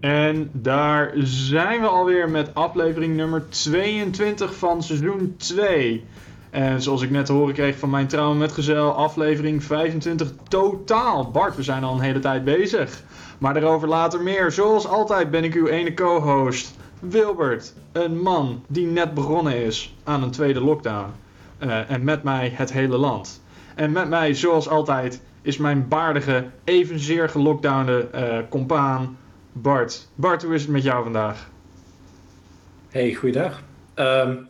En daar zijn we alweer met aflevering nummer 22 van seizoen 2. En zoals ik net te horen kreeg van mijn trouwe metgezel, aflevering 25 totaal. Bart, we zijn al een hele tijd bezig. Maar daarover later meer. Zoals altijd ben ik uw ene co-host, Wilbert. Een man die net begonnen is aan een tweede lockdown. Uh, en met mij het hele land. En met mij, zoals altijd, is mijn baardige, evenzeer gelockdownde uh, compaan Bart. Bart, hoe is het met jou vandaag? Hey, goeiedag. Um,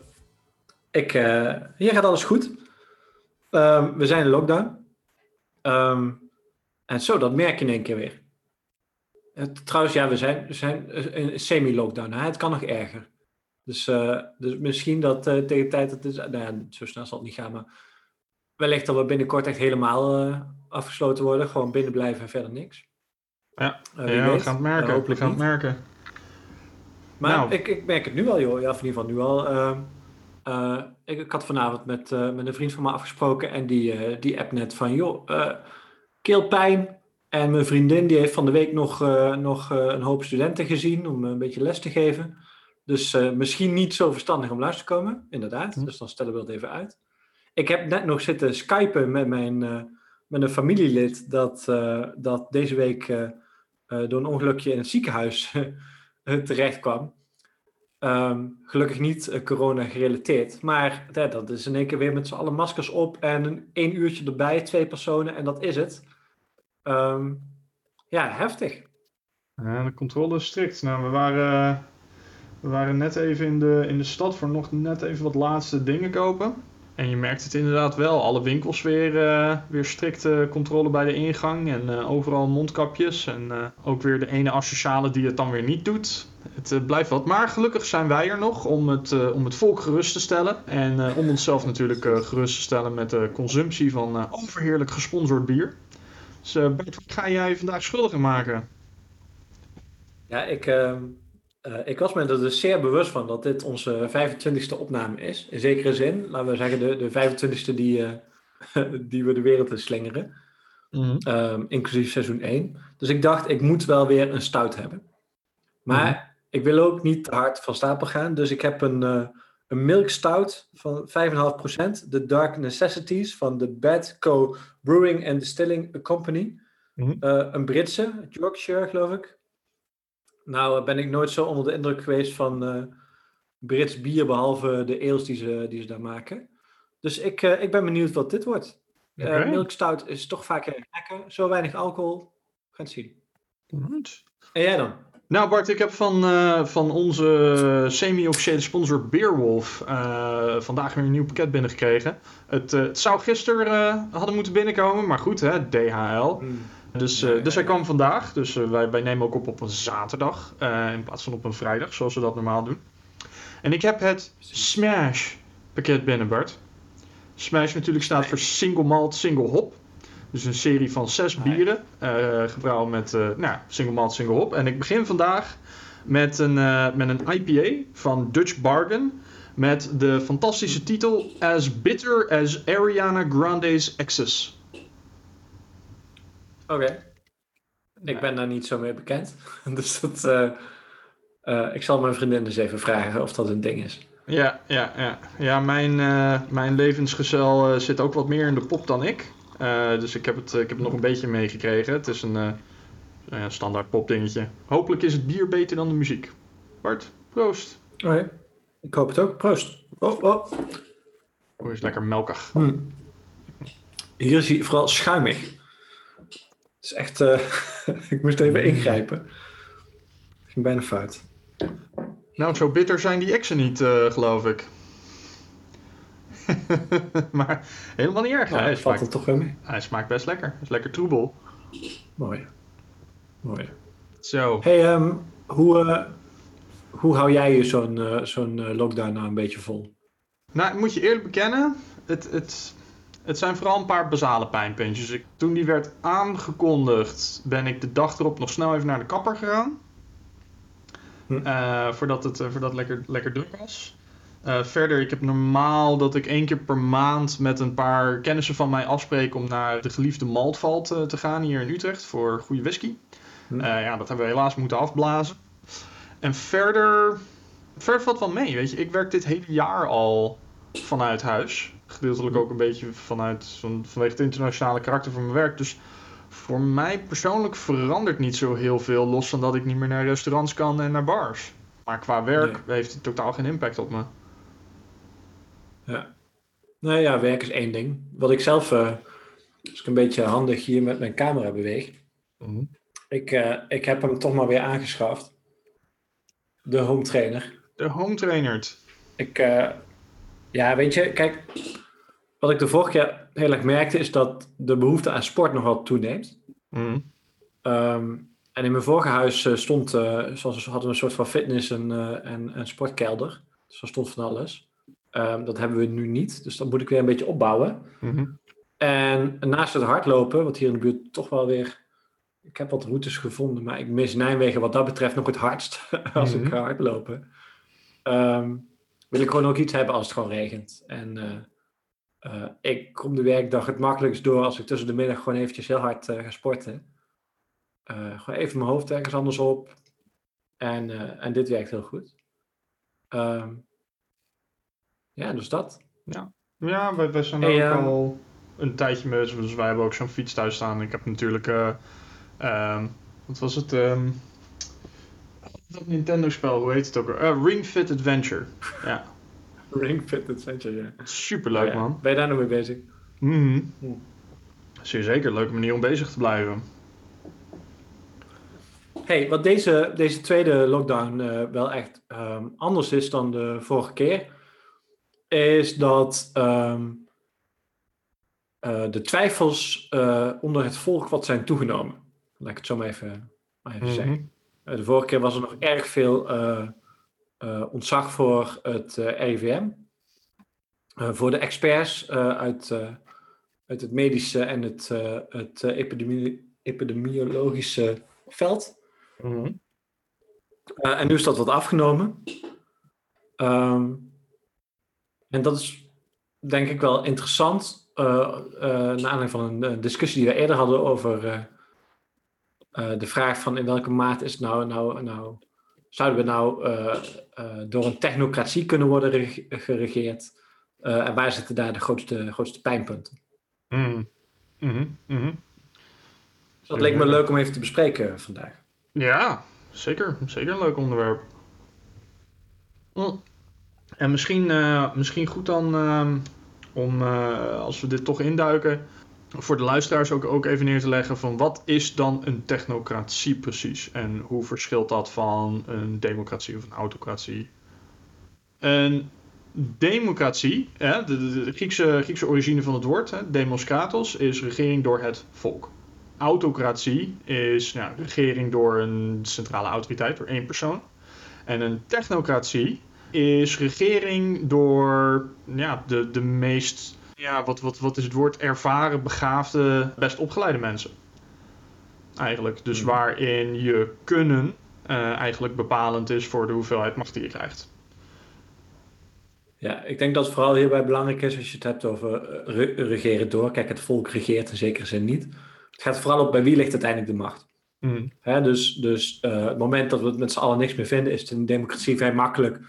ik, uh, hier gaat alles goed. Um, we zijn in lockdown. Um, en zo, dat merk je in één keer weer. Het, trouwens, ja, we zijn, we zijn in semi-lockdown. Het kan nog erger. Dus, uh, dus misschien dat uh, tegen de tijd dat het is... Nou ja, zo snel zal het niet gaan, maar... Wellicht dat we binnenkort echt helemaal afgesloten worden. Gewoon binnen blijven en verder niks. Ja, uh, ja we gaan het merken. We gaan het merken. Maar nou. ik, ik merk het nu al, joh. Ja, of in ieder geval nu al. Uh, ik, ik, had vanavond met, met een vriend van me afgesproken en die, die app net van, joh, keelpijn. En mijn vriendin die heeft van de week nog, nog een hoop studenten gezien om een beetje les te geven. Dus misschien niet zo verstandig om langs te komen, inderdaad. Hm. Dus dan stellen we het even uit. Ik heb net nog zitten skypen met mijn met een familielid dat, dat deze week uh, door een ongelukje in het ziekenhuis terecht kwam. Um, gelukkig niet uh, corona gerelateerd. Maar dat is in één keer weer met z'n allen maskers op en een één uurtje erbij, twee personen en dat is het. Um, ja, heftig. De controle is strikt. Nou, we waren, we waren net even in de, in de stad voor nog net even wat laatste dingen kopen. En je merkt het inderdaad wel. Alle winkels weer, uh, weer strikte controle bij de ingang. En uh, overal mondkapjes. En ook weer de ene asociale die het dan weer niet doet. Het blijft wat. Maar gelukkig zijn wij er nog om het, om het volk gerust te stellen. En om onszelf natuurlijk gerust te stellen met de consumptie van overheerlijk gesponsord bier. Dus Bert, wat ga jij vandaag schuldig maken? Ja, ik ehm, uh, ik was me er dus zeer bewust van dat dit onze 25e opname is. In zekere zin, laten we zeggen, de, de 25e die, uh, die we de wereld in slingeren. Mm um, inclusief seizoen 1. Dus ik dacht, ik moet wel weer een stout hebben. Maar mm ik wil ook niet te hard van stapel gaan. Dus ik heb een, uh, een milk stout van 5,5%. De Dark Necessities van de Badco Brewing and Distilling Company. Mm een Britse, Yorkshire geloof ik. Nou ben ik nooit zo onder de indruk geweest van uh, Brits bier, behalve de ales die ze, die ze daar maken. Dus ik, uh, ik ben benieuwd wat dit wordt. Eh, okay. Uh, milkstout is toch vaak lekker. Zo weinig alcohol. Gaan het zien. Goed. En jij dan? Nou Bart, ik heb van, uh, van onze semi-officiële sponsor Beerwolf uh, vandaag weer een nieuw pakket binnengekregen. Het, uh, het zou gisteren hadden moeten binnenkomen, maar goed hè, DHL. Mm. Dus, uh, dus hij kwam vandaag. Dus uh, wij, wij, nemen ook op op een zaterdag. Uh, in plaats van op een vrijdag, zoals we dat normaal doen. En ik heb het Smash pakket binnen, Bart. Smash natuurlijk staat voor Single Malt, Single Hop. Dus een serie van zes bieren. gebrouwen met nou, Single Malt, Single Hop. En ik begin vandaag met een, met een IPA van Dutch Bargain. Met de fantastische titel As Bitter as Ariana Grande's Exes. Oké. Ik ben daar niet zo mee bekend. dus dat, uh, uh, ik zal mijn vriendin dus even vragen of dat een ding is. Ja, ja, ja. ja mijn, uh, mijn levensgezel zit ook wat meer in de pop dan ik. dus ik heb, het, ik heb het nog een beetje meegekregen. Het is een standaard popdingetje. Hopelijk is het bier beter dan de muziek. Bart, proost. Oké, ik hoop het ook. Proost. Oh, oh. Oh, is lekker melkig. Hm. Hier is hij vooral schuimig. Het is echt, uh, ik moest even ingrijpen. Het ging bijna fout. Nou, zo bitter zijn die exen niet, uh, geloof ik. maar helemaal niet erg. Nou, hij smaakt het toch wel mee. Hij smaakt best lekker. Hij is lekker troebel. Mooi. Mooi. Zo. Hey, um, hoe, uh, hoe hou jij je zo'n uh, zo'n lockdown nou een beetje vol? Nou, ik moet je eerlijk bekennen, het, het, het zijn vooral een paar basale pijnpuntjes. Ik, toen die werd aangekondigd, ben ik de dag erop nog snel even naar de kapper gegaan. Hm. Uh, voordat het, uh, voordat lekker, lekker druk was. Uh, verder, ik heb normaal dat ik één keer per maand met een paar kennissen van mij afspreek om naar de geliefde Maltvalt te gaan hier in Utrecht voor goede whisky. Hm. Eh, ja, dat hebben we helaas moeten afblazen. En verder, verder valt wel mee, weet je. Ik werk dit hele jaar al vanuit huis. Gedeeltelijk ook een beetje vanuit, van, vanwege het internationale karakter van mijn werk. Dus voor mij persoonlijk verandert niet zo heel veel, los van dat ik niet meer naar restaurants kan en naar bars. Maar qua werk heeft het totaal geen impact op me. Ja. Nou ja, werk is één ding. Wat ik zelf, eh, als ik een beetje handig hier met mijn camera beweeg, ik, eh, ik heb hem toch maar weer aangeschaft. De home trainer. De home trainer. Ik, eh, ja, weet je, kijk, wat ik de vorige keer heel erg merkte is dat de behoefte aan sport nog wel toeneemt. Mhm. Ehm, en in mijn vorige huis eh, stond, eh, zoals we hadden een soort van fitness en, eh, en, en sportkelder. Dus daar stond van alles. Ehm, dat hebben we nu niet, dus dat moet ik weer een beetje opbouwen. Mhm. En naast het hardlopen, wat hier in de buurt toch wel weer. Ik heb wat routes gevonden, maar ik mis Nijmegen wat dat betreft nog het hardst als ik Mhm. ga hardlopen. Ehm, wil ik gewoon ook iets hebben als het gewoon regent. En eh, ik kom de werkdag het makkelijkst door als ik tussen de middag gewoon eventjes heel hard eh, ga sporten. Eh, gewoon even mijn hoofd ergens anders op. En, en dit werkt heel goed. Ehm, ja, dus dat. Ja, wij, wij zijn Hey, ook ehm, al een tijdje mee, dus wij hebben ook zo'n fiets thuis staan. Ik heb natuurlijk, eh, ehm, wat was het? dat Nintendo-spel, hoe heet het ook? Ring Fit Adventure. Ja, Ring Fit Adventure, ja. super leuk Oh ja. man. Ben je daar nog mee bezig? Hm. Zeer zeker, leuke manier om bezig te blijven. Hey, wat deze, deze tweede lockdown eh, wel echt ehm, anders is dan de vorige keer, is dat ehm, eh, de twijfels eh, onder het volk wat zijn toegenomen. Laat ik het zo maar even, maar even Mhm. zeggen. De vorige keer was er nog erg veel ontzag voor het eh, RIVM. Eh, voor de experts eh, uit, eh, uit het medische en het, eh, het eh, epidemie- epidemiologische veld. Mhm. Eh, en nu is dat wat afgenomen. Ehm, en dat is denk ik wel interessant. eh eh, naar aanleiding van een, eh, discussie die we eerder hadden over eh, eh, de vraag van in welke mate is het nou, nou, nou zouden we nou eh, eh, door een technocratie kunnen worden rege- geregeerd? Eh, en waar zitten daar de grootste, grootste pijnpunten? Mhm. Mhm. Mhm. Dus dat leek me leuk om even te bespreken vandaag. Ja, zeker. Zeker een leuk onderwerp. Mm. En misschien, misschien goed dan ehm, om, als we dit toch induiken, voor de luisteraars ook, ook even neer te leggen van wat is dan een technocratie precies? En hoe verschilt dat van een democratie of een autocratie? Een democratie, hè, de, Griekse, Griekse origine van het woord, hè, is regering door het volk. Autocratie is regering door een centrale autoriteit, door één persoon. En een technocratie is regering door ja, de, de meest, ja, wat, wat, wat is het woord, ervaren, begaafde, best opgeleide mensen. Eigenlijk. Dus Mhm. waarin je kunnen eh, eigenlijk bepalend is voor de hoeveelheid macht die je krijgt. Ja, ik denk dat het vooral hierbij belangrijk is als je het hebt over eh, re- regeren door. Kijk, het volk regeert in zekere zin niet. Het gaat vooral op bij wie ligt uiteindelijk de macht. Hè, dus dus eh, het moment dat we het met z'n allen niks meer vinden, is het in democratie vrij makkelijk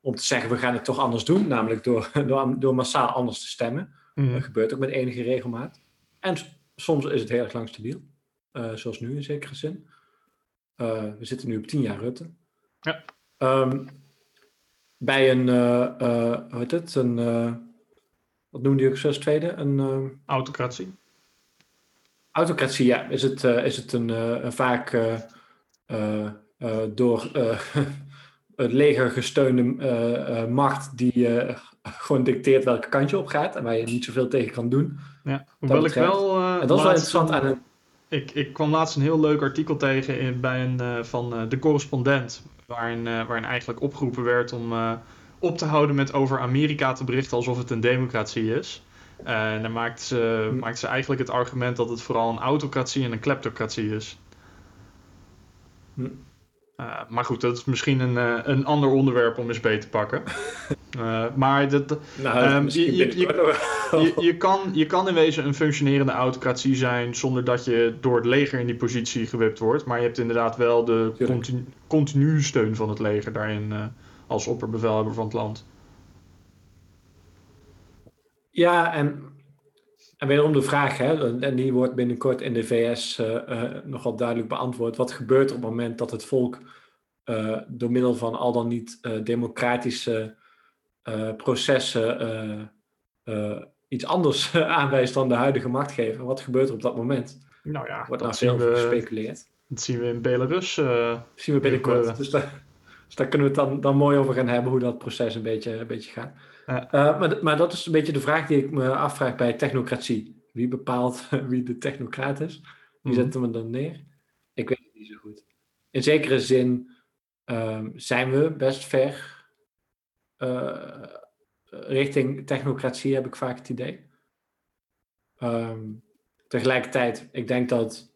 om te zeggen: we gaan het toch anders doen. Namelijk door, door, door massaal anders te stemmen. Mhm. Dat gebeurt ook met enige regelmaat. En soms is het heel erg lang stabiel. Eh, zoals nu in zekere zin. Eh, we zitten nu op tien jaar Rutte. Ja. Ehm, bij een, eh, hoe heet het? Een, wat noemde je ook zoals tweede? Een Autocratie. autocratie, ja. Is het, is het een, een vaak door het leger gesteunde eh, eh, macht die eh, gewoon dicteert welke kant je op gaat en waar je niet zoveel tegen kan doen. Ja. Hoewel ik wel. En dat is wel interessant aan een Ik, ik kwam laatst een heel leuk artikel tegen in, bij een, van de correspondent. Waarin, waarin eigenlijk opgeroepen werd om op te houden met over Amerika te berichten alsof het een democratie is. Eh, en dan maakt ze, Hm. maakt ze eigenlijk het argument dat het vooral een autocratie en een kleptocratie is. Eh, maar goed, dat is misschien een, eh, een ander onderwerp om eens beter te pakken. Uh, maar dat, nou, um, je, je, je, je, kan, je kan in wezen een functionerende autocratie zijn zonder dat je door het leger in die positie gewipt wordt. Maar je hebt inderdaad wel de continu, continu steun van het leger daarin uh, als opperbevelhebber van het land. Ja, en, en wederom de vraag, hè, en die wordt binnenkort in de VS uh, uh, nogal duidelijk beantwoord. Wat gebeurt er op het moment dat het volk door middel van al dan niet democratische processen iets anders aanwijst dan de huidige machtgever. Wat gebeurt er op dat moment? Nou ja, wordt daar veel we, gespeculeerd. Dat zien we in Belarus. zien we binnenkort. Dus daar, dus daar, kunnen we het dan, dan mooi over gaan hebben, hoe dat proces een beetje, een beetje gaat. Maar, maar dat is een beetje de vraag die ik me afvraag bij technocratie. Wie bepaalt wie de technocraat is? Wie mm zet hem dan neer? Ik weet het niet zo goed. In zekere zin um, zijn we best ver uh, richting technocratie heb ik vaak het idee. Um, tegelijkertijd, ik denk dat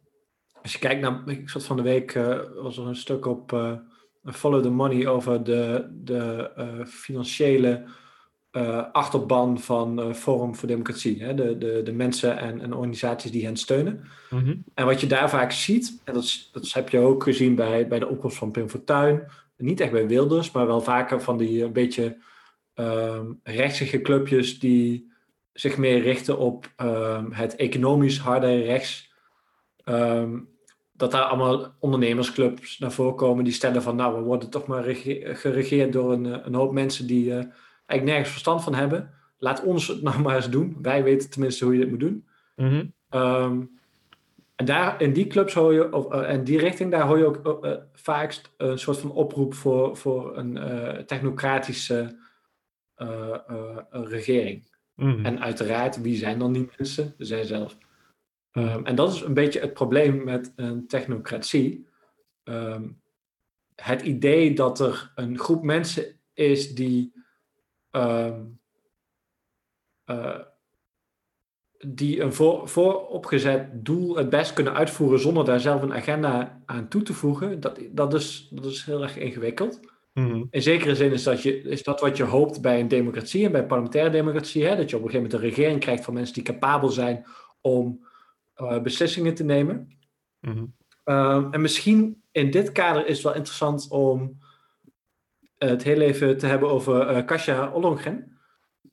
als je kijkt naar, ik zat van de week, uh, was er een stuk op uh, Follow the Money over de, de financiële achterban van Forum voor Democratie. Hè? De, de, de mensen en, en organisaties die hen steunen. Mm -hmm. En wat je daar vaak ziet, en dat, dat heb je ook gezien bij, bij de opkomst van Pim Fortuyn, niet echt bij Wilders, maar wel vaker van die een beetje um, rechtsige clubjes die zich meer richten op um, het economisch harde rechts. Um, dat daar allemaal ondernemersclubs naar voren komen die stellen van nou, we worden toch maar geregeerd door een, een hoop mensen die uh, eigenlijk nergens verstand van hebben. Laat ons het nou maar eens doen. Wij weten tenminste hoe je dit moet doen. Mm -hmm. En daar, in die clubs hoor je, of uh, in die richting, daar hoor je ook uh, vaakst een soort van oproep voor, voor een uh, technocratische regering. Mm. En uiteraard, wie zijn dan die mensen? Zij zelf. Um, en dat is een beetje het probleem met een technocratie. Um, het idee dat er een groep mensen is die um, die een voor, vooropgezet doel het best kunnen uitvoeren zonder daar zelf een agenda aan toe te voegen, dat, dat, is, dat is heel erg ingewikkeld. Mm In zekere zin is dat, je, is dat wat je hoopt bij een democratie en bij parlementaire democratie, hè, dat je op een gegeven moment een regering krijgt van mensen die capabel zijn om uh, beslissingen te nemen. Mm en misschien in dit kader is het wel interessant om het heel even te hebben over uh, Kasia Ollongren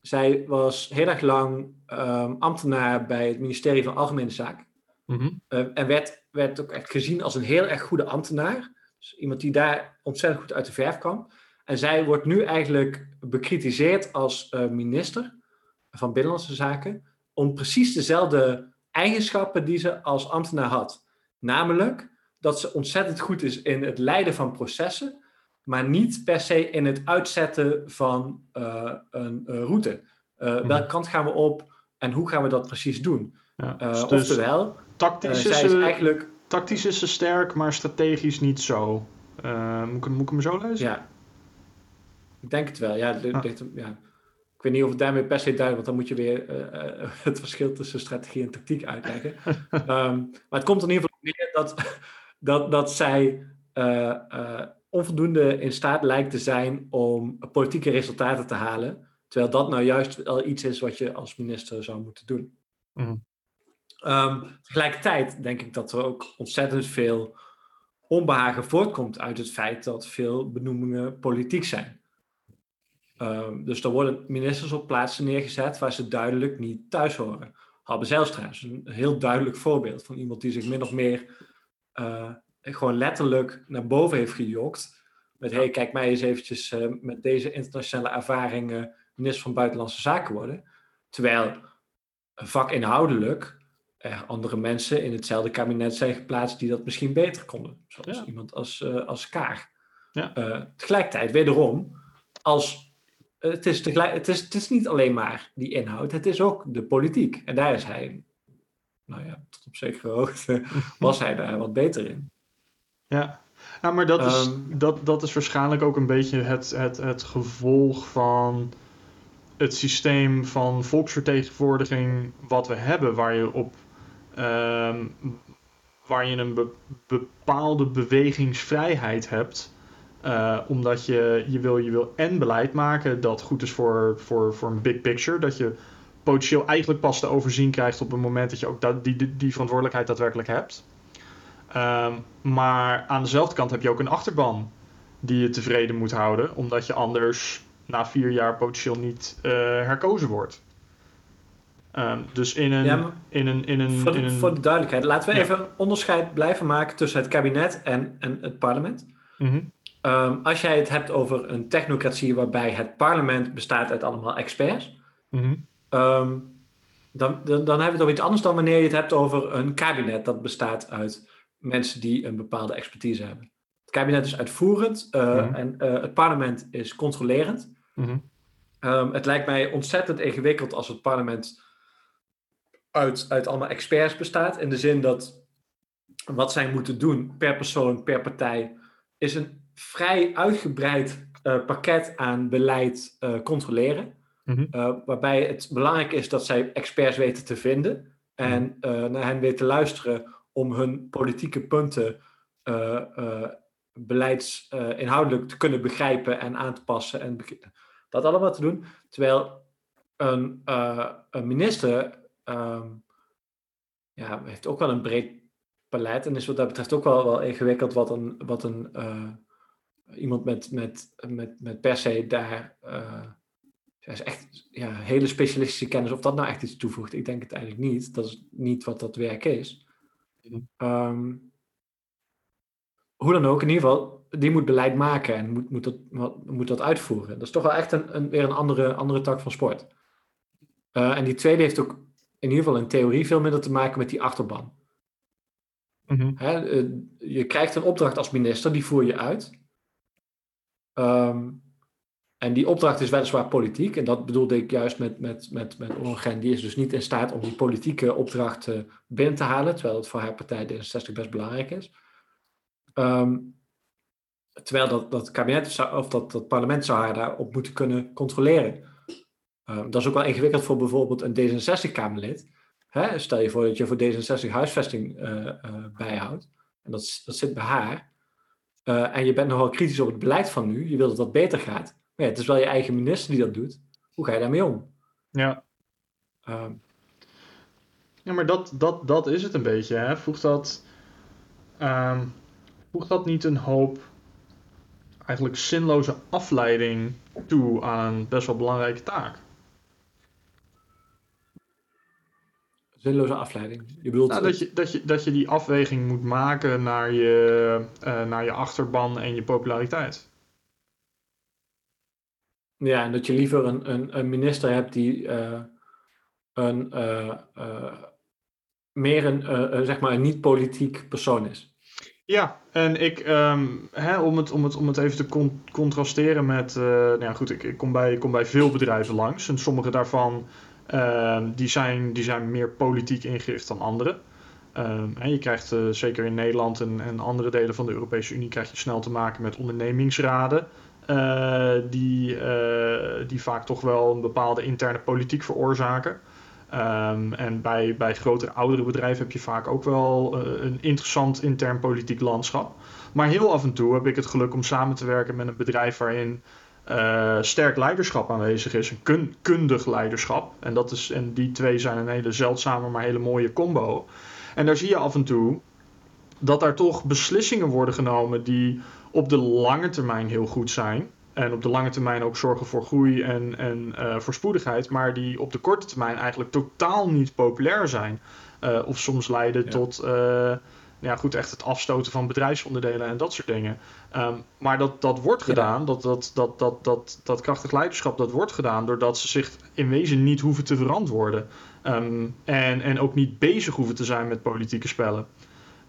zij was heel erg lang um, ambtenaar bij het ministerie van Algemene Zaken. Mhm. Eh, en werd, werd ook echt gezien als een heel erg goede ambtenaar. Dus iemand die daar ontzettend goed uit de verf kwam. En zij wordt nu eigenlijk bekritiseerd als uh, minister van Binnenlandse Zaken. Om precies dezelfde eigenschappen die ze als ambtenaar had. Namelijk dat ze ontzettend goed is in het leiden van processen maar niet per se in het uitzetten van uh, een uh, route. Uh. Welke kant gaan we op en hoe gaan we dat precies doen? Ja, dus oftewel, tactisch is, ze, eigenlijk... tactisch is ze sterk, maar strategisch niet zo. moet, ik, moet ik hem zo lezen? Ja, ik denk het wel. Ja, ah. ja. Ik weet niet of het daarmee per se duidelijk, want dan moet je weer het verschil tussen strategie en tactiek uitleggen. um, maar het komt in ieder geval neer dat, dat, dat zij onvoldoende in staat lijkt te zijn om politieke resultaten te halen. Terwijl dat nou juist wel iets is wat je als minister zou moeten doen. Mm. Um, tegelijkertijd denk ik dat er ook ontzettend veel onbehagen voortkomt uit het feit dat veel benoemingen politiek zijn. Um, dus er worden ministers op plaatsen neergezet waar ze duidelijk niet thuis horen. Halbe Zijlstra is een heel duidelijk voorbeeld van iemand die zich min of meer uh, gewoon letterlijk naar boven heeft gejokt. Met, hey, kijk mij eens eventjes uh, met deze internationale ervaring uh, minister van Buitenlandse Zaken worden. Terwijl vakinhoudelijk er andere mensen in hetzelfde kabinet zijn geplaatst die dat misschien beter konden. Zoals iemand als, uh, als Kaag. Ja. tegelijkertijd, wederom, als, het, is tegelijk, het, is, het is niet alleen maar die inhoud, het is ook de politiek. En daar is hij, nou ja, tot op zekere hoogte was hij daar wat beter in. Ja, ja maar dat is, ehm, dat, dat is waarschijnlijk ook een beetje het, het, het gevolg van het systeem van volksvertegenwoordiging wat we hebben, waar je op um, waar je een bepaalde bewegingsvrijheid hebt. Uh, omdat je, je, wil, je wil en beleid maken dat goed is voor, voor, voor een big picture. Dat je potentieel eigenlijk pas te overzien krijgt op het moment dat je ook dat, die, die, die verantwoordelijkheid daadwerkelijk hebt. Um, maar aan dezelfde kant heb je ook een achterban die je tevreden moet houden, omdat je anders na vier jaar potentieel niet uh, herkozen wordt. Um, dus in een, ja, in een, in een, voor, in een... voor de duidelijkheid, laten we ja. even onderscheid blijven maken tussen het kabinet en, en het parlement. Mm -hmm. um, als jij het hebt over een technocratie waarbij het parlement bestaat uit allemaal experts, mm -hmm. um, dan, dan, dan hebben we het over iets anders dan wanneer je het hebt over een kabinet dat bestaat uit mensen die een bepaalde expertise hebben. Het kabinet is uitvoerend uh, mm -hmm. en uh, het parlement is controlerend. Um, het lijkt mij ontzettend ingewikkeld als het parlement uit, uit allemaal experts bestaat. In de zin dat wat zij moeten doen per persoon, per partij, is een vrij uitgebreid uh, pakket aan beleid controleren. Uh, waarbij het belangrijk is dat zij experts weten te vinden en naar hen weten te luisteren om hun politieke punten beleidsinhoudelijk te kunnen begrijpen en aan te passen en dat allemaal te doen. Terwijl een, een minister um, ja, heeft ook wel een breed palet en is wat dat betreft ook wel, wel ingewikkeld wat een, wat een iemand met, met, met, met per se daar is echt ja, hele specialistische kennis, of dat nou echt iets toevoegt, ik denk het eigenlijk niet. Dat is niet wat dat werk is. Um, hoe dan ook, in ieder geval, die moet beleid maken en moet, moet, dat, moet dat uitvoeren. Dat is toch wel echt een, een weer een andere, andere tak van sport. Uh, en die tweede heeft ook in ieder geval in theorie veel minder te maken met die achterban. Mm-hmm. Hè, je krijgt een opdracht als minister, die voer je uit. Um, en die opdracht is weliswaar politiek. En dat bedoelde ik juist met, met, met, met. Die is dus niet in staat om die politieke opdracht uh, binnen te halen. Terwijl het voor haar partij D66 best belangrijk is. Um, terwijl dat, dat kabinet of dat, dat parlement zou haar daarop moeten kunnen controleren. Um, dat is ook wel ingewikkeld voor bijvoorbeeld een D66-Kamerlid. Hè? Stel je voor dat je voor D66 huisvesting uh, uh, bijhoudt. En dat, dat zit bij haar. En je bent nogal kritisch op het beleid van nu. Je wilt dat dat beter gaat. Maar ja, het is wel je eigen minister die dat doet. Hoe ga je daarmee om? Ja. Um, ja, maar dat, dat, dat is het een beetje. Hè? Voegt, dat, um, voegt dat niet een hoop eigenlijk zinloze afleiding toe aan een best wel belangrijke taak? zinloze afleiding. Je bedoelt... Nou, dat, je, dat, je, dat je die afweging moet maken naar je, uh, naar je achterban en je populariteit. Ja, en dat je liever een, een, een minister hebt die uh, een, uh, meer een, zeg maar een niet-politiek persoon is. Ja, en ik, um, hè, om, het, om, het, om het even te con contrasteren met, nou ja, goed, ik, ik kom, bij, kom bij veel bedrijven langs en sommige daarvan Uh, die, zijn, die zijn meer politiek ingericht dan andere. En je krijgt zeker in Nederland en, en, andere delen van de Europese Unie krijg je snel te maken met ondernemingsraden. Eh, die, eh, die vaak toch wel een bepaalde interne politiek veroorzaken. Um, en bij, bij grotere, oudere bedrijven heb je vaak ook wel eh, een interessant intern politiek landschap. Maar heel af en toe heb ik het geluk om samen te werken met een bedrijf waarin sterk leiderschap aanwezig is, een kun kundig leiderschap. En, dat is, en die twee zijn een hele zeldzame, maar hele mooie combo. En daar zie je af en toe dat daar toch beslissingen worden genomen die op de lange termijn heel goed zijn. En op de lange termijn ook zorgen voor groei en, en uh, voorspoedigheid, maar die op de korte termijn eigenlijk totaal niet populair zijn. Uh, of soms leiden ja. tot ja, goed, echt het afstoten van bedrijfsonderdelen en dat soort dingen. Um, maar dat, dat wordt gedaan, ja. dat, dat, dat, dat, dat, dat krachtig leiderschap, dat wordt gedaan doordat ze zich in wezen niet hoeven te verantwoorden. Um, en, en ook niet bezig hoeven te zijn met politieke spellen.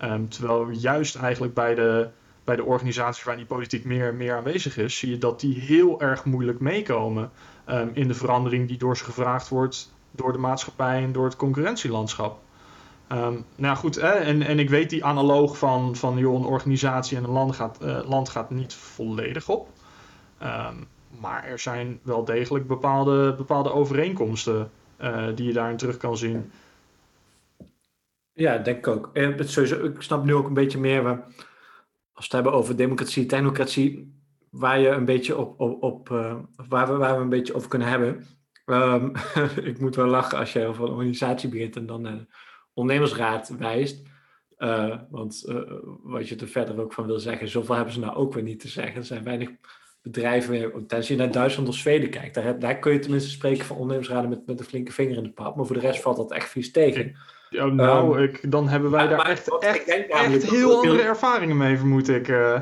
Um, terwijl juist eigenlijk bij de, bij de organisaties waar die politiek meer, meer aanwezig is, zie je dat die heel erg moeilijk meekomen in de verandering die door ze gevraagd wordt door de maatschappij en door het concurrentielandschap. Um, nou goed, en, en ik weet die analoog van, van joh, een organisatie en een land gaat, uh, land gaat niet volledig op. Maar er zijn wel degelijk bepaalde, bepaalde overeenkomsten uh, die je daarin terug kan zien. Ja, denk ik ook. En sowieso, ik snap nu ook een beetje meer, als we het hebben over democratie, technocratie, waar je een beetje op, op, op waar, we, waar we een beetje over kunnen hebben. Ehm, ik moet wel lachen als je over een organisatie begint en dan een ondernemersraad wijst. want wat je er verder ook van wil zeggen, zoveel hebben ze nou ook weer niet te zeggen. Er zijn weinig bedrijven, tenzij je naar Duitsland of Zweden kijkt, daar, daar kun je tenminste spreken van ondernemersraden met, met een flinke vinger in de pap. Maar voor de rest valt dat echt vies tegen. Ja, nou, um, ik, dan hebben wij daar echt, echt, echt heel andere ervaringen mee, vermoed ik. Uh.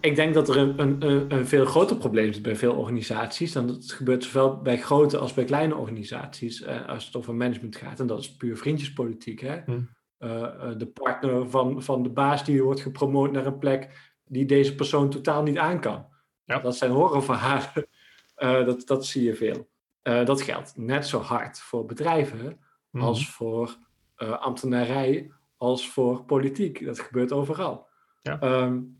Ik denk dat er een, een, een, veel groter probleem is bij veel organisaties. Dan dat gebeurt zowel bij grote als bij kleine organisaties. Uh, als het over management gaat. En dat is puur vriendjespolitiek. Hè? Hm. Uh, de partner van, van de baas die wordt gepromoot naar een plek die deze persoon totaal niet aan kan. Ja. Dat zijn horrorverhalen. Uh, dat, dat zie je veel. Uh, dat geldt net zo hard voor bedrijven mm. als voor uh, ambtenarij, als voor politiek. Dat gebeurt overal. Ja. Um,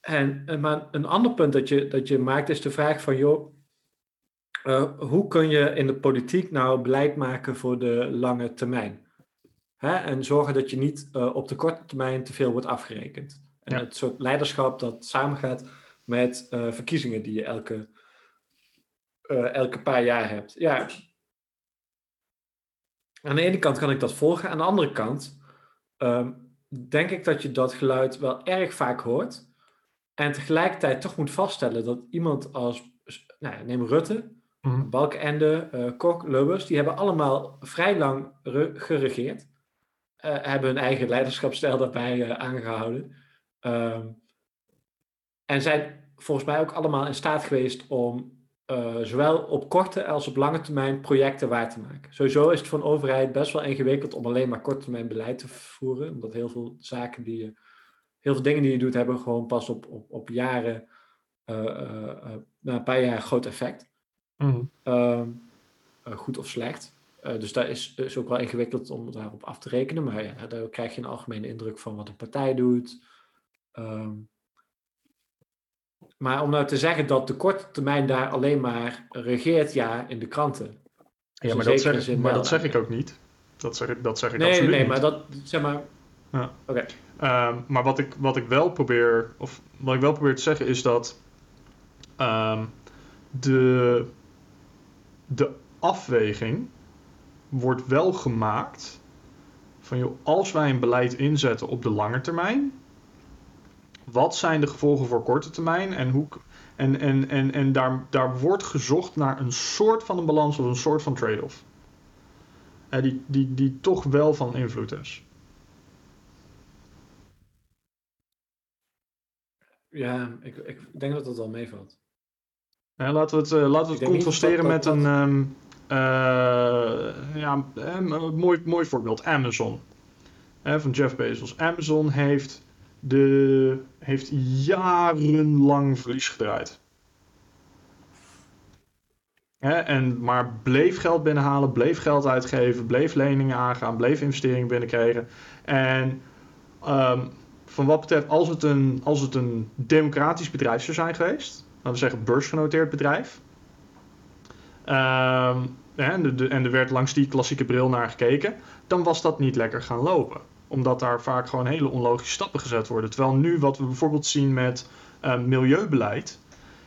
en, maar een ander punt dat je, dat je maakt is de vraag van, joh, hoe kun je in de politiek nou beleid maken voor de lange termijn? Hè, en zorgen dat je niet uh, op de korte termijn te veel wordt afgerekend. En het soort leiderschap dat samengaat met uh, verkiezingen die je elke, elke paar jaar hebt. Ja. Aan de ene kant kan ik dat volgen. Aan de andere kant um, denk ik dat je dat geluid wel erg vaak hoort. En tegelijkertijd toch moet vaststellen dat iemand als, nou, neem Rutte, mm. Balkenende, uh, Kok, Lubbers, die hebben allemaal vrij lang geregeerd. Uh, hebben hun eigen leiderschapsstijl daarbij uh, aangehouden. Um, en zijn volgens mij ook allemaal in staat geweest om uh, zowel op korte als op lange termijn projecten waar te maken. Sowieso is het voor een overheid best wel ingewikkeld om alleen maar korte termijn beleid te voeren. Omdat heel veel zaken die je, heel veel dingen die je doet, hebben gewoon pas op, op, op jaren, na een paar jaar groot effect. Mm. Um, goed of slecht. Dus dat is, is ook wel ingewikkeld om daarop af te rekenen. Maar ja, daar krijg je een algemene indruk van wat een partij doet. Um, maar om nou te zeggen dat de korte termijn daar alleen maar regeert, ja, in de kranten. Ja, maar dat, zeg, maar dat zeg ik ook niet. Dat zeg ik, dat zeg ik nee, absoluut nee, niet. maar dat, zeg maar... Ja. Oké. Okay. Um, maar wat ik, wat ik wel probeer, of wat ik wel probeer te zeggen is dat um, de, de afweging wordt wel gemaakt van joh, als wij een beleid inzetten op de lange termijn, wat zijn de gevolgen voor korte termijn en hoe. En, en, en, en daar, daar wordt gezocht naar een soort van een balans of een soort van trade-off. Uh, die, die, die toch wel van invloed is. Ja, ik, ik denk dat dat wel meevalt. Ja, laten we het, uh, laten we het contrasteren met een, um, uh, ja, een mooi, mooi voorbeeld. Amazon. van Jeff Bezos. Amazon heeft, de, heeft jarenlang verlies gedraaid. en maar bleef geld binnenhalen, bleef geld uitgeven, bleef leningen aangaan, bleef investeringen binnenkrijgen. En um, van wat betreft, als het, een, als het een democratisch bedrijf zou zijn geweest, laten we zeggen beursgenoteerd bedrijf, um, en, de, en er werd langs die klassieke bril naar gekeken, dan was dat niet lekker gaan lopen. Omdat daar vaak gewoon hele onlogische stappen gezet worden. Terwijl nu wat we bijvoorbeeld zien met uh, milieubeleid,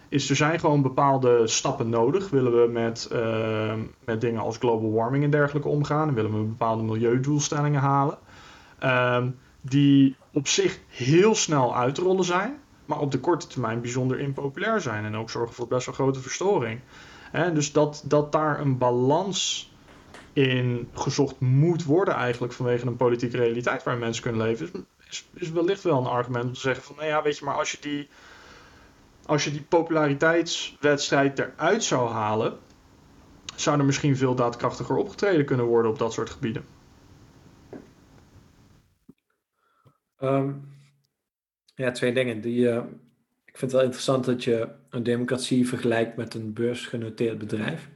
is er zijn gewoon bepaalde stappen nodig. Willen we met, uh, met dingen als global warming en dergelijke omgaan, en willen we bepaalde milieudoelstellingen halen, uh, die op zich heel snel uitrollen zijn, maar op de korte termijn bijzonder impopulair zijn en ook zorgen voor best wel grote verstoring. Hè, dus dat, dat daar een balans in gezocht moet worden eigenlijk vanwege een politieke realiteit waar mensen kunnen leven, is, is, wellicht wel een argument om te zeggen van, nou ja, weet je, maar als je die, als je die populariteitswedstrijd eruit zou halen, zou er misschien veel daadkrachtiger opgetreden kunnen worden op dat soort gebieden. Um, ja, twee dingen. Die, uh, ik vind het wel interessant dat je een democratie vergelijkt met een beursgenoteerd bedrijf.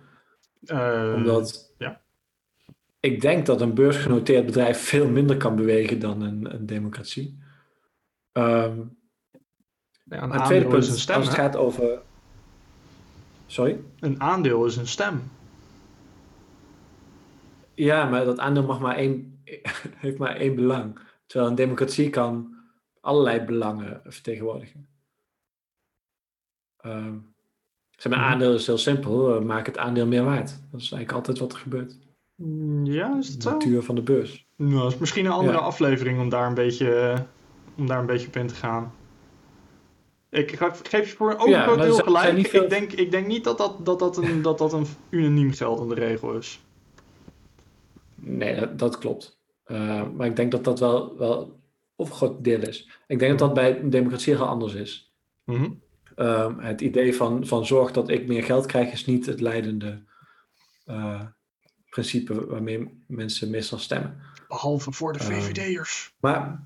Uh, Omdat ja. Ik denk dat een beursgenoteerd bedrijf veel minder kan bewegen dan een, een democratie. Um, ja, een tweede punt is een stem. Als het gaat over. Sorry? Een aandeel is een stem. Ja, maar dat aandeel mag maar één, heeft maar één belang. Terwijl een democratie kan allerlei belangen vertegenwoordigen. Uh, zeg, mijn aandeel is heel simpel. maak het aandeel meer waard. Dat is eigenlijk altijd wat er gebeurt. Mm, ja, is het zo? De natuur van de beurs. Nou, dat is misschien een andere aflevering om daar een beetje, om daar een beetje op in te gaan. Ik geef je voor een overgroot deel gelijk. Ik, denk, ik denk niet dat dat, dat, dat, een, dat dat een unaniem geldende regel is. Nee, dat, dat klopt. Uh, maar ik denk dat dat wel, wel of een groot deel is. Ik denk dat dat bij een democratie heel anders is. Mm -hmm. uh, het idee van, van zorg dat ik meer geld krijg is niet het leidende uh, principe waarmee mensen meestal stemmen. Behalve voor de VVD'ers. maar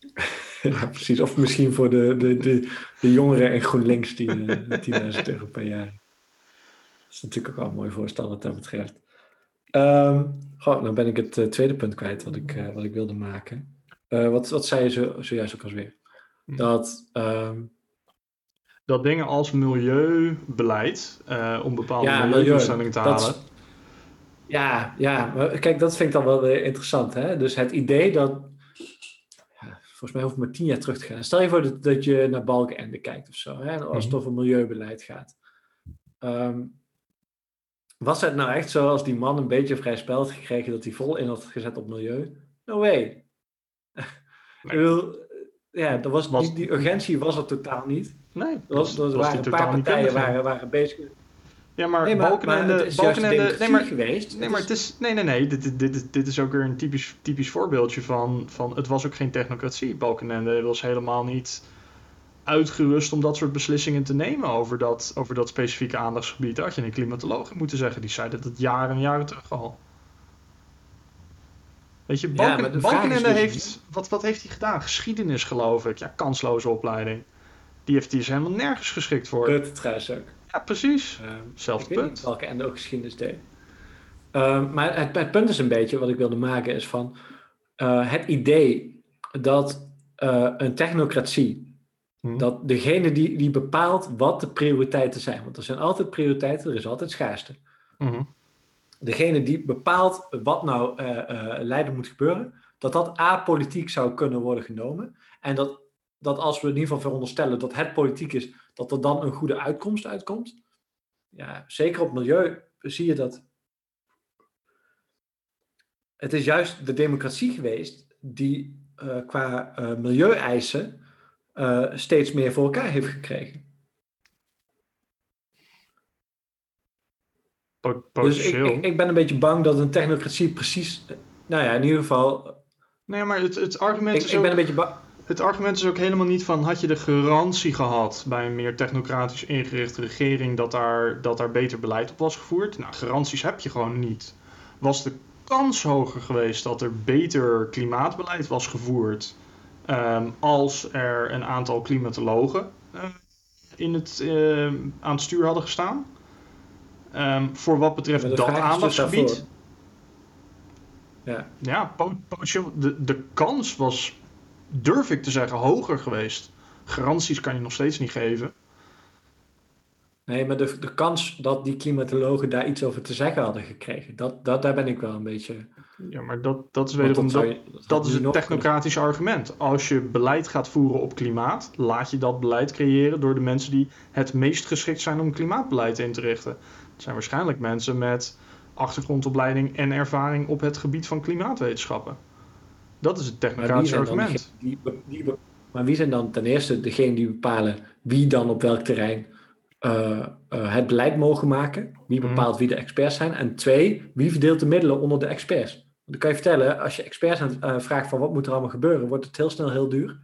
ja, precies. Of misschien voor de, de, de, de jongeren en GroenLinks die uh, 10.000 euro per jaar. Dat is natuurlijk ook wel een mooi voorstel wat dat betreft. Um, goh, dan ben ik het uh, tweede punt kwijt wat ik, uh, wat ik wilde maken. Uh, wat, wat zei je zo, zojuist ook alweer? Hm. Dat, um, dat dingen als milieubeleid, om bepaalde ja, milieudoelstellingen te halen. dat- ja, ja, maar kijk, dat vind ik dan wel weer interessant. Hè? Dus het idee dat. Ja, volgens mij hoef ik maar tien jaar terug te gaan. Stel je voor dat, dat je naar Balkenende kijkt of zo, hè? als het over milieubeleid gaat. Ehm, was het nou echt zo als die man een beetje vrij spel had gekregen dat hij vol in had gezet op milieu? No way. Bedoel, ja, dat was, Was- die, die urgentie was er totaal niet. Nee, Er, was, er waren een paar partijen waren, waren bezig. Ja, maar, Nee, maar, maar Balkenende... het is Balkenende nee, maar, geweest. nee, maar het is... Nee, nee, nee. Dit, dit, dit, is- dit is ook weer een typisch, typisch voorbeeldje van, van... Het was ook geen technocratie. Balkenende was helemaal niet uitgerust om dat soort beslissingen te nemen over dat, over dat specifieke aandachtsgebied. Daar had je een klimatoloog moeten zeggen. Die zei dat het jaren en jaren terug al. Weet je, Balken, Balkenende dus heeft... Wat, wat heeft hij gedaan? Geschiedenis, geloof ik. Ja, kansloze opleiding. Die, heeft, die is helemaal nergens geschikt voor. Rutte trouwens ook. Ja, precies. Ehm, Zelfde ik weet punt. welke en ook geschiedenis deed. Ehm, maar het, het punt is een beetje, wat ik wilde maken, is van eh, het idee dat eh, een technocratie, Hm. dat degene die, die bepaalt wat de prioriteiten zijn, want er zijn altijd prioriteiten, er is altijd schaarste. Mhm. Degene die bepaalt wat nou eh eh, leiden moet gebeuren, dat dat apolitiek zou kunnen worden genomen. En dat, dat als we in ieder geval veronderstellen dat het politiek is, dat er dan een goede uitkomst uitkomt. Ja, zeker op milieu zie je dat. Het is juist de democratie geweest die eh, qua eh milieueisen eh, steeds meer voor elkaar heeft gekregen. Dus ik, ik, ik ben een beetje bang dat een technocratie precies. Nou ja, in ieder geval. Nee, maar het, het, argument Ik, is ik ook, ben een beetje bang. Het argument is ook helemaal niet van... had je de garantie gehad bij een meer technocratisch ingerichte regering... dat daar, dat daar beter beleid op was gevoerd? Nou, garanties heb je gewoon niet. Was de kans hoger geweest dat er beter klimaatbeleid was gevoerd... ehm, als er een aantal klimatologen eh, in het, eh, aan het stuur hadden gestaan? Ehm, voor wat betreft dat dus aandachtsgebied... Ja, Ja. De, de kans was, durf ik te zeggen, hoger geweest. Garanties kan je nog steeds niet geven. nee, maar de, de kans dat die klimatologen daar iets over te zeggen hadden gekregen, dat, dat, daar ben ik wel een beetje. Ja, maar dat, dat is wederom dat, je- had dat is het nog technocratische argument. Als je beleid gaat voeren op klimaat, laat je dat beleid creëren door de mensen die het meest geschikt zijn om klimaatbeleid in te richten. Het zijn waarschijnlijk mensen met achtergrondopleiding en ervaring op het gebied van klimaatwetenschappen. Dat is het technocratische argument. die, die maar wie zijn dan ten eerste degene die bepalen wie dan op welk terrein eh, eh, het beleid mogen maken? Wie Mhm. bepaalt wie de experts zijn? En twee, wie verdeelt de middelen onder de experts? Want dan kan je vertellen, als je experts aan, eh, vraagt van wat moet er allemaal gebeuren, wordt het heel snel heel duur.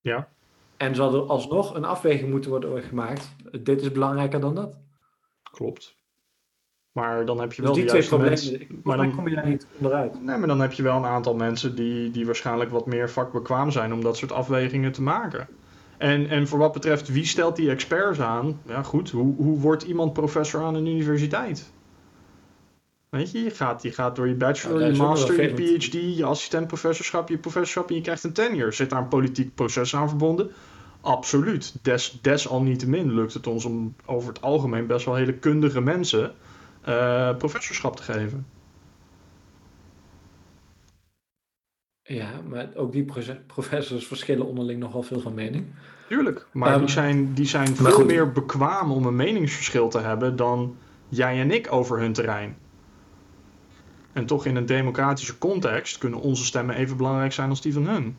Ja. En zal er alsnog een afweging moeten worden gemaakt. Dit is belangrijker dan dat. Klopt. Maar dan heb je Dus wel die twee problemen, mensen. ik- maar dan- kom je daar niet onderuit. Nee, maar dan heb je wel een aantal mensen die, die waarschijnlijk wat meer vakbekwaam zijn om dat soort afwegingen te maken. En, en voor wat betreft wie stelt die experts aan, ja goed, hoe, hoe wordt iemand professor aan een universiteit? Weet je, je gaat, je gaat door je bachelor, je master, je PhD, je assistentprofessorschap, je professorschap en je krijgt een tenure. Zit daar een politiek proces aan verbonden? Absoluut. Des, desalniettemin lukt het ons om over het algemeen best wel hele kundige mensen eh, professorschap te geven. Ja, maar ook die professors verschillen onderling nogal veel van mening. Tuurlijk, maar die ehm, zijn, die zijn veel meer bekwaam om een meningsverschil te hebben dan jij en ik over hun terrein. En toch in een democratische context kunnen onze stemmen even belangrijk zijn als die van hun.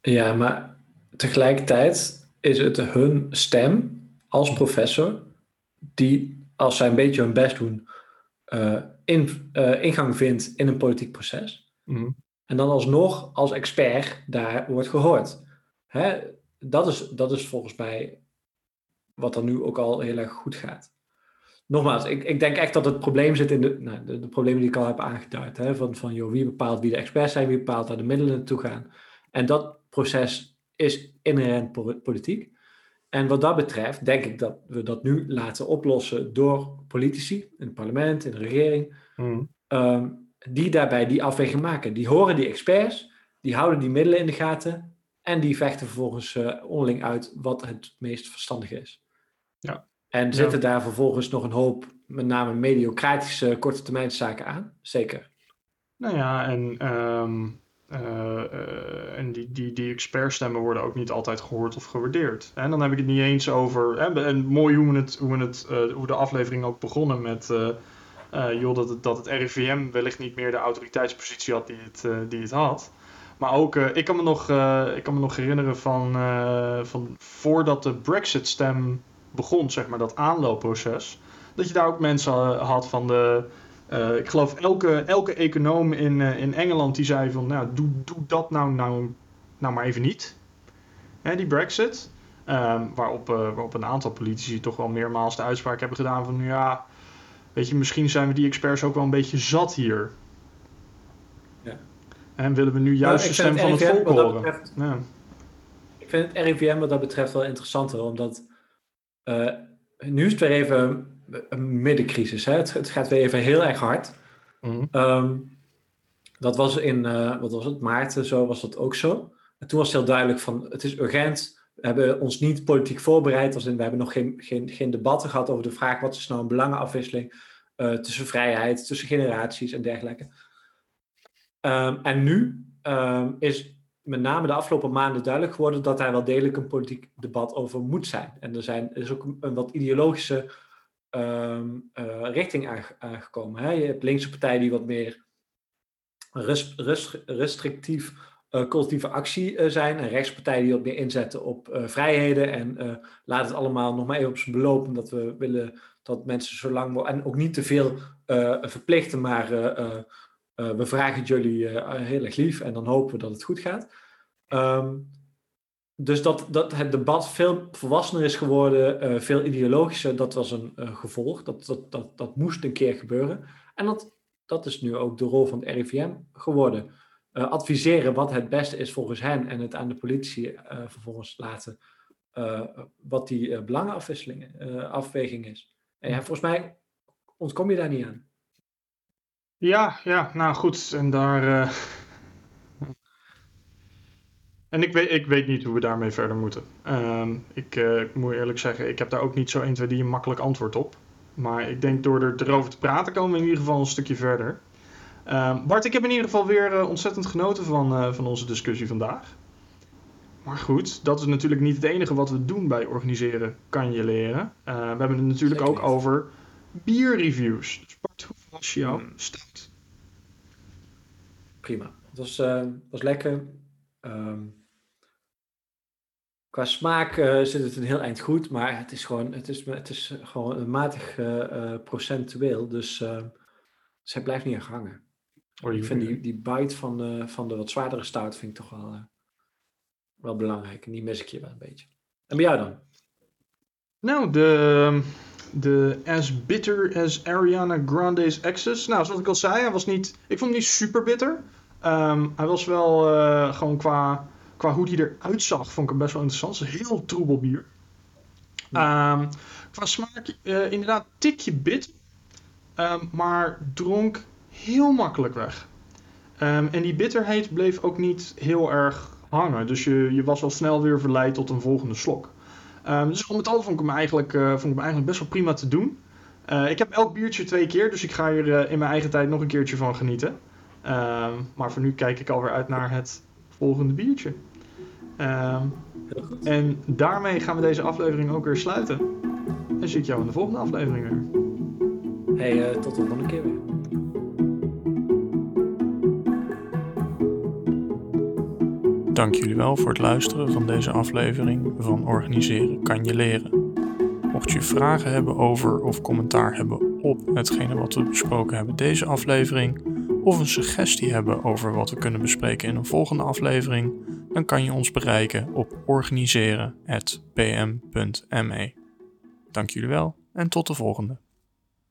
Ja, maar tegelijkertijd is het hun stem als professor die, als zij een beetje hun best doen, uh, in, uh, ingang vindt in een politiek proces. Mhm. En dan alsnog als expert daar wordt gehoord. Hè? Dat, is, dat is volgens mij wat er nu ook al heel erg goed gaat. Nogmaals, ik, ik denk echt dat het probleem zit in de, nou, de, de, problemen die ik al heb aangeduid. Hè? Van, van joh, wie bepaalt wie de experts zijn, wie bepaalt waar de middelen naartoe gaan. En dat proces is inherent politiek. En wat dat betreft denk ik dat we dat nu laten oplossen door politici in het parlement, in de regering, hmm. ehm, die daarbij die afweging maken. Die horen die experts, die houden die middelen in de gaten en die vechten vervolgens uh, onderling uit wat het meest verstandig is. Ja. En zitten daar vervolgens nog een hoop, met name mediocratische korte termijn zaken aan? Zeker. Nou ja, en ehm, en die, die, die expertstemmen worden ook niet altijd gehoord of gewaardeerd. En dan heb ik het niet eens over. En mooi hoe, we het, hoe, we het, uh, hoe de aflevering ook begonnen met. joh, dat het, dat het RIVM wellicht niet meer de autoriteitspositie had die het, die het had. Maar ook, ik, kan me nog, ik kan me nog herinneren van, van voordat de Brexit-stem begon, zeg maar, dat aanloopproces. Dat je daar ook mensen had van de uh, ik geloof elke, elke econoom in, uh, in Engeland die zei van, nou, doe, doe dat nou, nou, nou maar even niet. Hè, die Brexit. Um, waarop, uh, waarop een aantal politici toch wel meermaals de uitspraak hebben gedaan van, ja, weet je, misschien zijn we die experts ook wel een beetje zat hier. Ja. En willen we nu juist nou, de stem van het volk horen. Betreft, ja. Ik vind het RIVM wat dat betreft wel interessanter, omdat nu is het weer even een middencrisis. Hè? Het, het, gaat weer even heel erg hard. Mhm. Ehm, dat was in, uh, wat was het, maart zo was dat ook zo. En toen was het heel duidelijk van, het is urgent. We hebben ons niet politiek voorbereid. Als in, we hebben nog geen, geen, geen debatten gehad over de vraag, wat is nou een belangenafwisseling uh, tussen vrijheid, tussen generaties en dergelijke. Um, en nu um, is met name de afgelopen maanden duidelijk geworden dat daar wel degelijk een politiek debat over moet zijn. En er, zijn, er is ook een, een wat ideologische um, richting aangekomen. Hè? Je hebt linkse partijen die wat meer restrictief uh, actie uh, zijn. En rechtspartijen die wat meer inzetten op vrijheden. En laat het allemaal nog maar even op zijn beloop. Omdat we willen dat mensen zo lang mogelijk. En ook niet te veel verplichten, maar we vragen het jullie heel erg lief. En dan hopen we dat het goed gaat. Um, dus dat, dat het debat veel volwassener is geworden, uh, veel ideologischer, dat was een uh, gevolg. Dat, dat, dat, dat moest een keer gebeuren. En dat, dat is nu ook de rol van het RIVM geworden. Uh, adviseren wat het beste is volgens hen en het aan de politie vervolgens laten wat die belangenafwisseling, afweging is. En volgens mij ontkom je daar niet aan. Ja, ja, nou goed. En daar en ik weet, ik weet niet hoe we daarmee verder moeten. Ehm, ik, uh, ik, moet eerlijk zeggen, ik heb daar ook niet zo 1, 2, 3 een makkelijk antwoord op. Maar ik denk door er, erover te praten komen we in ieder geval een stukje verder. Um, Bart, ik heb in ieder geval weer uh, ontzettend genoten van, uh, van onze discussie vandaag. Maar goed, dat is natuurlijk niet het enige wat we doen bij organiseren kan je leren. we hebben het natuurlijk ook over bierreviews. Dus Bart, hoe was jouw hmm. stout? Prima. Het was, was lekker. Um, qua smaak uh, zit het een heel eind goed, maar het is gewoon, het is, het is gewoon een matig uh, procentueel. Dus, dus hij blijft niet erg hangen. Oh, ik vind die, die bite van de, van de wat zwaardere stout vind ik toch wel, wel belangrijk. En die mis ik je wel een beetje. En bij jou dan? Nou, de, de As Bitter as Ariana Grande's Access. Nou, zoals ik al zei, hij was niet, ik vond hem niet super bitter. Um, hij was wel uh, gewoon qua, qua hoe hij eruit zag, vond ik hem best wel interessant. Het is een heel troebel bier. Um, qua smaak uh, inderdaad tikje bit, um, maar dronk heel makkelijk weg. en die bitterheid bleef ook niet heel erg hangen. Dus je, je was al snel weer verleid tot een volgende slok. dus al met al vond ik, hem eigenlijk, uh, vond ik hem eigenlijk best wel prima te doen. ik heb elk biertje twee keer, dus ik ga hier in mijn eigen tijd nog een keertje van genieten. Ehm, maar voor nu kijk ik alweer uit naar het volgende biertje. Ehm, en daarmee gaan we deze aflevering ook weer sluiten. En zie ik jou in de volgende aflevering weer. Hey, eh, tot de volgende keer weer. Dank jullie wel voor het luisteren van deze aflevering van Organiseren kan je leren. Mocht je vragen hebben over of commentaar hebben op hetgene wat we besproken hebben deze aflevering, of een suggestie hebben over wat we kunnen bespreken in een volgende aflevering, dan kan je ons bereiken op organiseren.pm.me. Dank jullie wel en tot de volgende.